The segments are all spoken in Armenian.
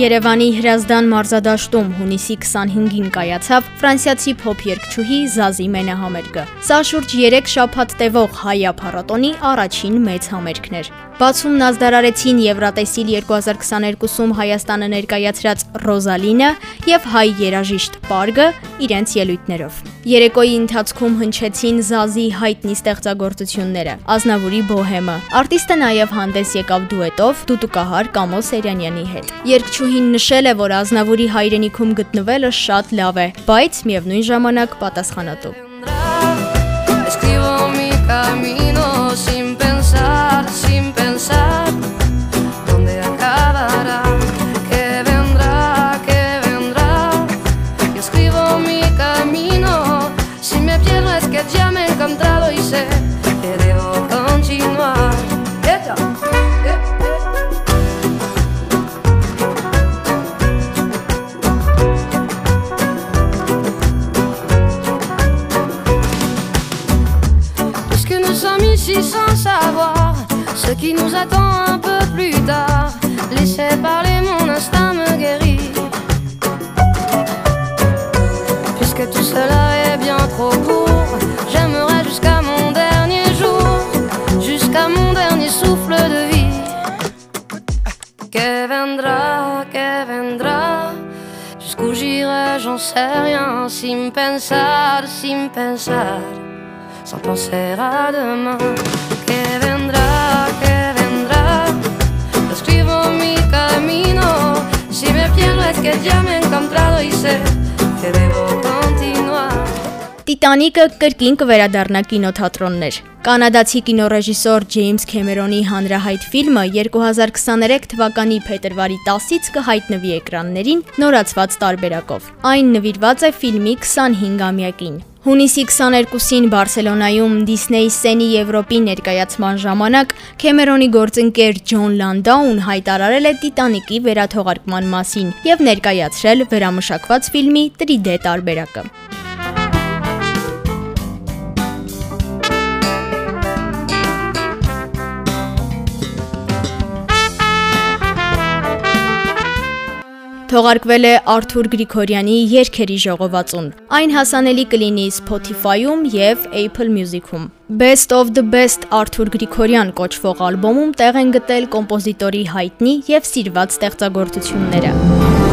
Երևանի Հրազդան մարզադաշտում հունիսի 25-ին կայացավ ֆրանսիացի փոփ երգչուհի Զազի մենահամերգը։ Սա շուրջ 3 շաբաթ տևող հայա փառատոնի առաջին մեծ համերգն էր։ Բացումն ազդարարեցին Եվրատեսիլ 2022-ում Հայաստանը ներկայացրած Ռոզալինը եւ հայ երաժիշտ Պարգը իրենց ելույթներով։ Երեկոյի ընթացքում հնչեցին Զազի հայտնի ստեղծագործությունները՝ Ազնավուրի բոհեմը։ Արտիստը նաեւ հանդես եկավ դուետով Դուտուկահար Կամո Սերյանյանի հետ։ Երգչուհին նշել է, որ Ազնավուրի հայրենիքում գտնվելը շատ լավ է, բայց միևնույն ժամանակ պատասխանատու։ Escribo mi camino sin pensar, sin pensar qui nous attend un peu plus tard. Laissez parler, mon instinct me guérit. Puisque tout cela est bien trop court, j'aimerais jusqu'à mon dernier jour, jusqu'à mon dernier souffle de vie. Que vendra, que vendra, jusqu'où j'irai, j'en sais rien, sin pensar, sin pensar sans penser à demain. Que vendrá, camino. Si me pierdo es que ya me he encontrado y sé que debo continuar. Տիտանիկը կրկին կվերադառնա կինոթատրոններ։ Կանադացի կինոռեժիսոր Ջեյմս Քեմերոնի հանրահայտ ֆիլմը 2023 թվականի փետրվարի 10-ից կհայտնվի էկրաններին նորացված տարբերակով։ Այն նվիրված է ֆիլմի 25-ամյակին։ Հունիսի 22-ին Բարսելոնայում Disney Սենի Եվրոպի ներկայացման ժամանակ Քեմերոնի գործընկեր Ջոն Լանդաուն հայտարարել է Տիտանիկի վերաթողարկման մասին եւ ներկայացրել վերամշակված ֆիլմի 3D տարբերակը։ Թողարկվել է Արթուր Գրիգորյանի Երգերի ժողովածուն։ Այն հասանելի կլինի Spotify-ում եւ Apple Music-ում։ Best of the Best Արթուր Գրիգորյան կոչվող ալբոմում տեղ են գտել կոմպոզիտորի հայտնի եւ սիրված ստեղծագործությունները։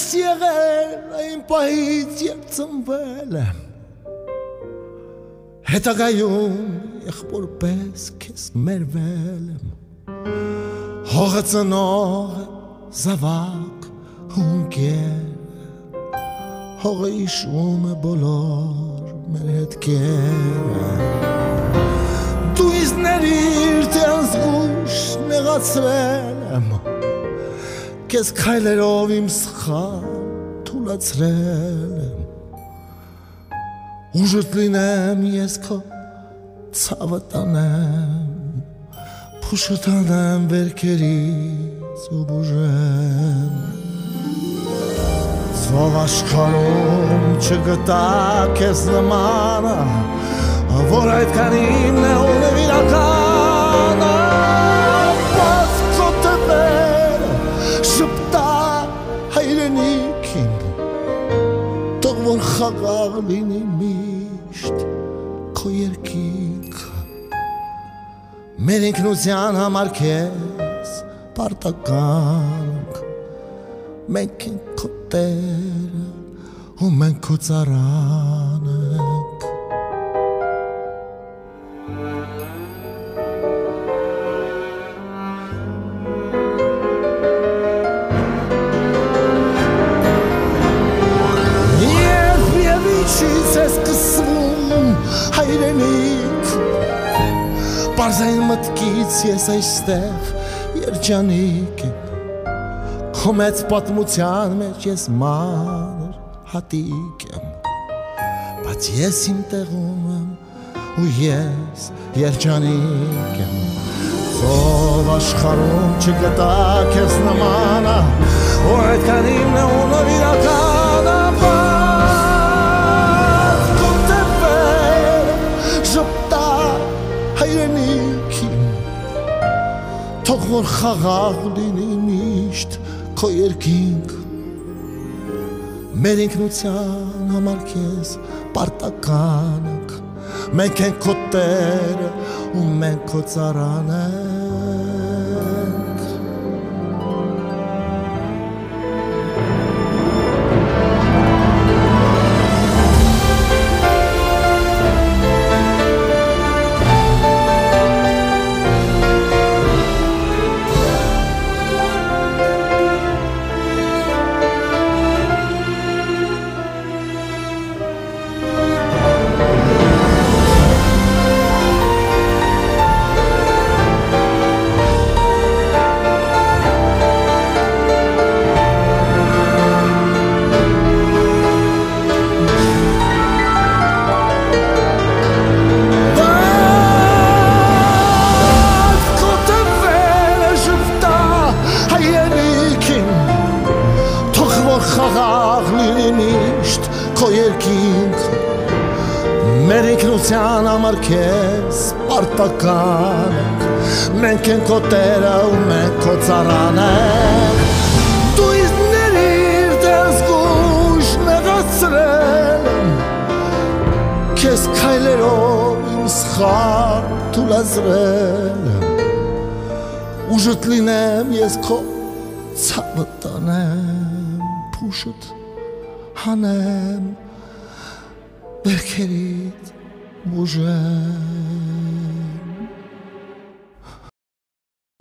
Հայրս եղել այն պահից երբ ծնվել եմ Հետագայում եղբոր պես քեզ մերվել եմ Հողը ծնող զավակ հունկեր Հողը իշում է բոլոր մեր հետքերը Դու իզներիր թե անզգուշ նեղացվել եմ Քեզ քայլերով իմ սխալ թուլացրել եմ Ուժդ լինեմ ես քո ցավը տանեմ Փուշը տանեմ վերքերից ու բուժեմ Զով աշխարում չգտա քեզ նմանը Որ այդքան իմն է ու նվիրականը խաղաղ լինի միշտ քո երկինքը Մեր ինքնության համար քեզ պարտականք Մենք ենք քո տերը ու մենք քո ծառան ենք Պարզային մտքից ես այստեղ երջանիկ եմ Քո մեծ պատմության մեջ ես մանր հատիկ եմ բայց ես իմ տեղում եմ ու ես երջանիկ եմ Ով աշխարհում չգտա քեզ նմանը ու այդքան իմ նունը վիրականը ժպտա թող որ խաղաղ լինի միշտ քո երկինք մեր ինքնության համար քեզ պարտականք մենք ենք քո տերը ու մենք քո ծառանը խաղաղ պարտական ենք մենք ենք քո տերը ու մենք քո ծառան ենք դու իզներ դες գուշ նեղացրել քեզ քայլերով իմ սխալ թուլազրել ուժդ լինեմ ես քո ցավը տանեմ փուշուտ հանեմ բերքերիդ բուժեմ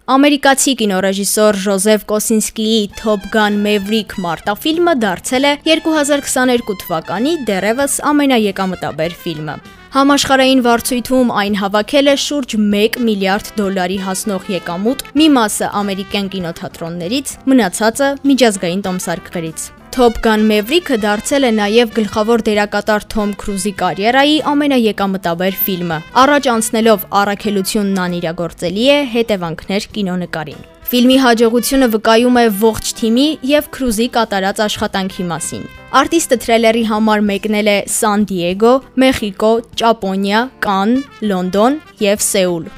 Ամերիկացի կինոռեժիսոր Ժոզեֆ Կոսինսկիի Top Gun Maverick մարտաֆիլմը դարձել է 2022 թվականի դեռևս ամենաեկամտաբեր ֆիլմը։ Համաշխարային վարձույթում այն հավաքել է շուրջ 1 միլիարդ դոլարի հասնող եկամուտ, մի մասը ամերիկյան կինոթատրոններից, մնացածը միջազգային տոմսարկղերից։ Top Gun Maverick-ը դարձել է նաև գլխավոր դերակատար Թոմ Քրուզի կարիերայի ամենաեկամտաբեր ֆիլմը։ Առաջ անցնելով առաքելությունն անիրագործելի է հետևանքներ կինոնկարին։ Ֆիլմի հաջողությունը վկայում է ողջ թիմի եւ Քրուզի կատարած աշխատանքի մասին։ Արտիստը թրեյլերի համար մեկնել է Սան Դիեգո, Մեխիկո, Ճապոնիա, Կանն, Լոնդոն եւ Սեուլ։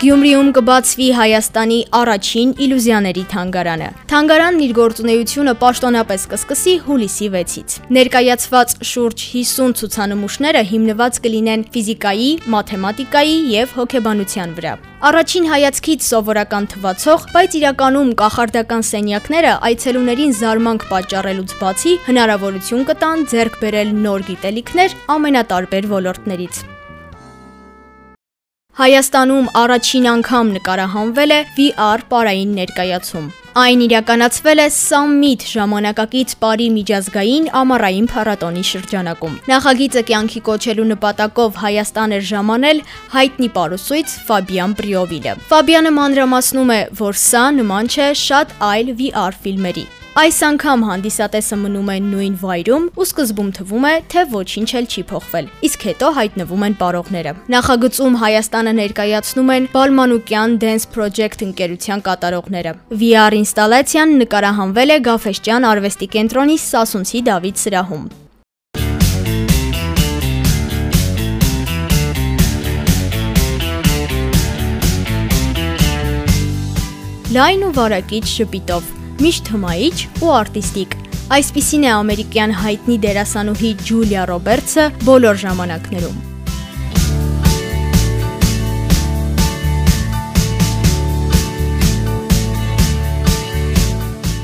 Գյումրիում կբացվի Հայաստանի առաջին իլյուզիաների թանգարանը։ Թանգարանն իր գործունեությունը պաշտոնապես կսկսի հուլիսի 6-ից։ Ներկայացված շուրջ 50 ցուցանմուշները հիմնված կլինեն ֆիզիկայի, մաթեմատիկայի եւ հոգեբանության վրա։ Առաջին հայացքից սովորական թվացող, բայց իրականում կախարդական սենյակները այցելուներին զարմանք պատճառելուց բացի հնարավորություն կտան ձեռք բերել նոր գիտելիքներ ամենատարբեր ոլորտներից։ Հայաստանում առաջին անգամ նկարահանվել է VR պարային ներկայացում։ Այն իրականացվել է Summit ժամանակակից Պարի միջազգային ամառային փառատոնի շրջանակում։ Նախագիծը կյանքի կոչելու նպատակով Հայաստան էր ժամանել հայտնի պարուսույց Ֆաբիան Պրիովիլը։ Ֆաբիանը մանրամասնում է, որ սա նման չէ շատ այլ VR ֆիլմերի։ Այս անգամ հանդիսատեսը մնում է նույն վայրում ու սկզբում թվում է, թե ոչինչ էլ չի փոխվել։ Իսկ հետո հայտնվում են պարողները։ Նախագծում Հայաստանը ներկայացնում են Բալմանուկյան Dance Project ընկերության կատարողները։ VR ինստալացիան նկարահանվել է Գաֆեշճյան արվեստի կենտրոնի Սասունցի Դավիթ սրահում։ Լայն ու վարակիչ շպիտով միշտ հմայիչ ու արտիստիկ։ Այսպիսին է ամերիկյան հայտնի դերասանուհի Ջուլիա Ռոբերտսը բոլոր ժամանակներում։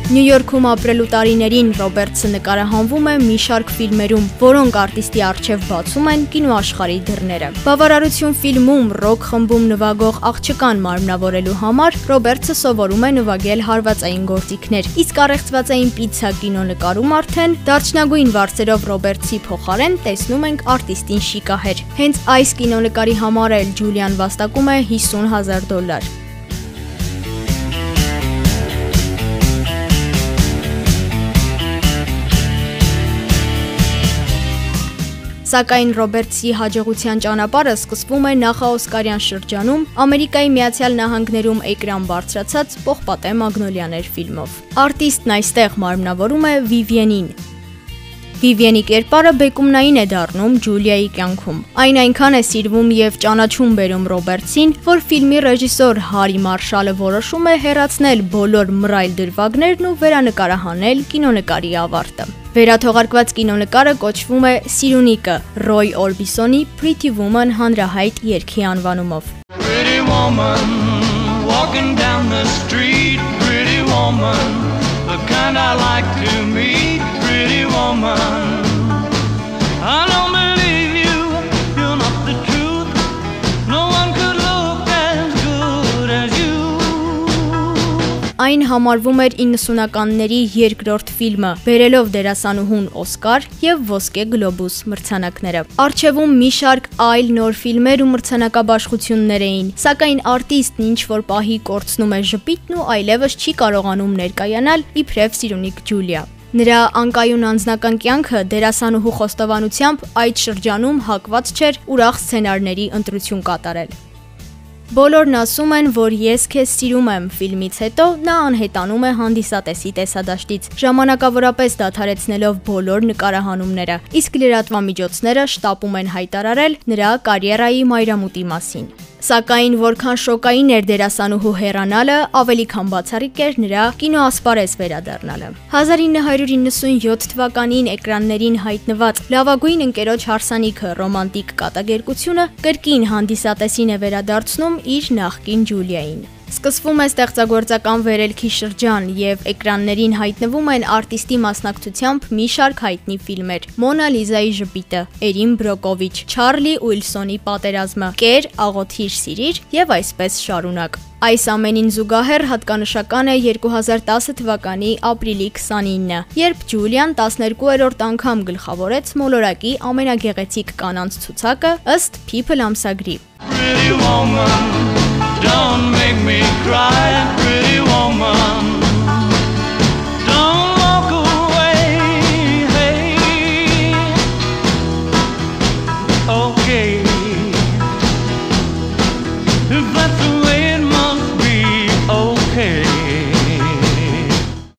Նյու Յորքում ապրելու տարիներին Ռոբերտսը նկարահանվում է մի շարք ֆիլմերում, որոնք արտիստի արչև բացում են կինոաշխարհի դռները։ Բավարարություն ֆիլմում ռոք խմբում նվագող աղջկան մարմնավորելու համար Ռոբերտսը սովորում է նվագել հարվածային գործիքներ, իսկ առեղծվածային պիցցա կինոնկարում արդեն դարչնագույն վարսերով Ռոբերտսի փոխարեն տեսնում ենք արտիստին շիկահեր։ Հենց այս կինոնկարի համար էլ Ջուլիան վաստակում է 50 000 դոլար։ Սակայն Ռոբերտսի հաջողության ճանապարհը սկսվում է նախաօսկարյան շրջանում Ամերիկայի Միացյալ Նահանգներում էկրան բարձրացած Պողպատե Մագնոլիաներ ֆիլմով։ Արտիստն այստեղ մարմնավորում է Վիվիենին, Վիվիենի կերպարը բեկումնային է դառնում Ջուլիայի կյանքում։ Այն այնքան է սիրվում եւ ճանաչում բերում Ռոբերտսին, որ ֆիլմի ռեժիսոր Հարի Մարշալը որոշում է հեռացնել բոլոր մռայլ դրվագներն ու վերանկարահանել կինոնկարի ավարտը։ Վերաթողարկված կինոնկարը կոչվում է Սիրունիկը Ռոյ Օրբիսոնի Pretty Woman հանրահայտ երգի անվանումով։ Pretty woman walking down the street, pretty woman, the kind I like to meet, pretty woman. I don't believe you, you're not the truth. No one could look as good as you. Այն համարվում էր 90-ականների երկրորդ ֆիլմը, բերելով դերասանուհուն Օսկար եւ Ոսկե գլոբուս մրցանակները։ Արչևում մի շարք այլ նոր ֆիլմեր ու մրցանակաբաշխություններ էին, սակայն արտիստն ինչ որ պահի կորցնում է ժպիտն ու այլևս չի կարողանում ներկայանալ իբրև Սիրունիկ Ջուլիա։ Նրա անկայուն անձնական կյանքը դերասանուհու խոստովանությամբ այդ շրջանում հակված չէր ուրախ սցենարների ընտրություն կատարել։ Բոլորն ասում են, որ ես քեզ սիրում եմ ֆիլմից հետո նա անհետանում է հանդիսատեսի տեսադաշտից, ժամանակավորապես դադարեցնելով բոլոր նկարահանումները, իսկ լրատվամիջոցները շտապում են հայտարարել նրա կարիերայի մայրամուտի մասին։ Սակայն որքան շոկային էր դերասանուհու հեռանալը, ավելի քան բացառիկ էր նրա կինոասպարեզ վերադառնալը։ 1997 թվականին էկրաններին հայտնված Լավագույն ընկերոջ հարսանիքը ռոմանտիկ կատակերգությունը կրկին հանդիսատեսին է վերադարձնում իր նախկին Ջուլիային։ Սկսվում է ստեղծագործական վերելքի շրջան եւ էկրաններին հայտնվում են արտիստի մասնակցությամբ մի շարք հայտնի ֆիլմեր. Մոնա Լիզայի ժպիտը, Էրին Բրոկովիչ, Չարլի Ուիլսոնի պատերազմը, Կեր, աղոթիր սիրիր եւ այսպես շարունակ։ Այս ամենին զուգահեռ հատկանշական է 2010 թվականի ապրիլի 29-ը, երբ Ջուլիան 12-րդ անգամ գլխավորեց մոլորակի ամենագեղեցիկ կանանց ցուցակը ըստ People ամսագրի։ Pretty woman, Don't make me cry, pretty woman.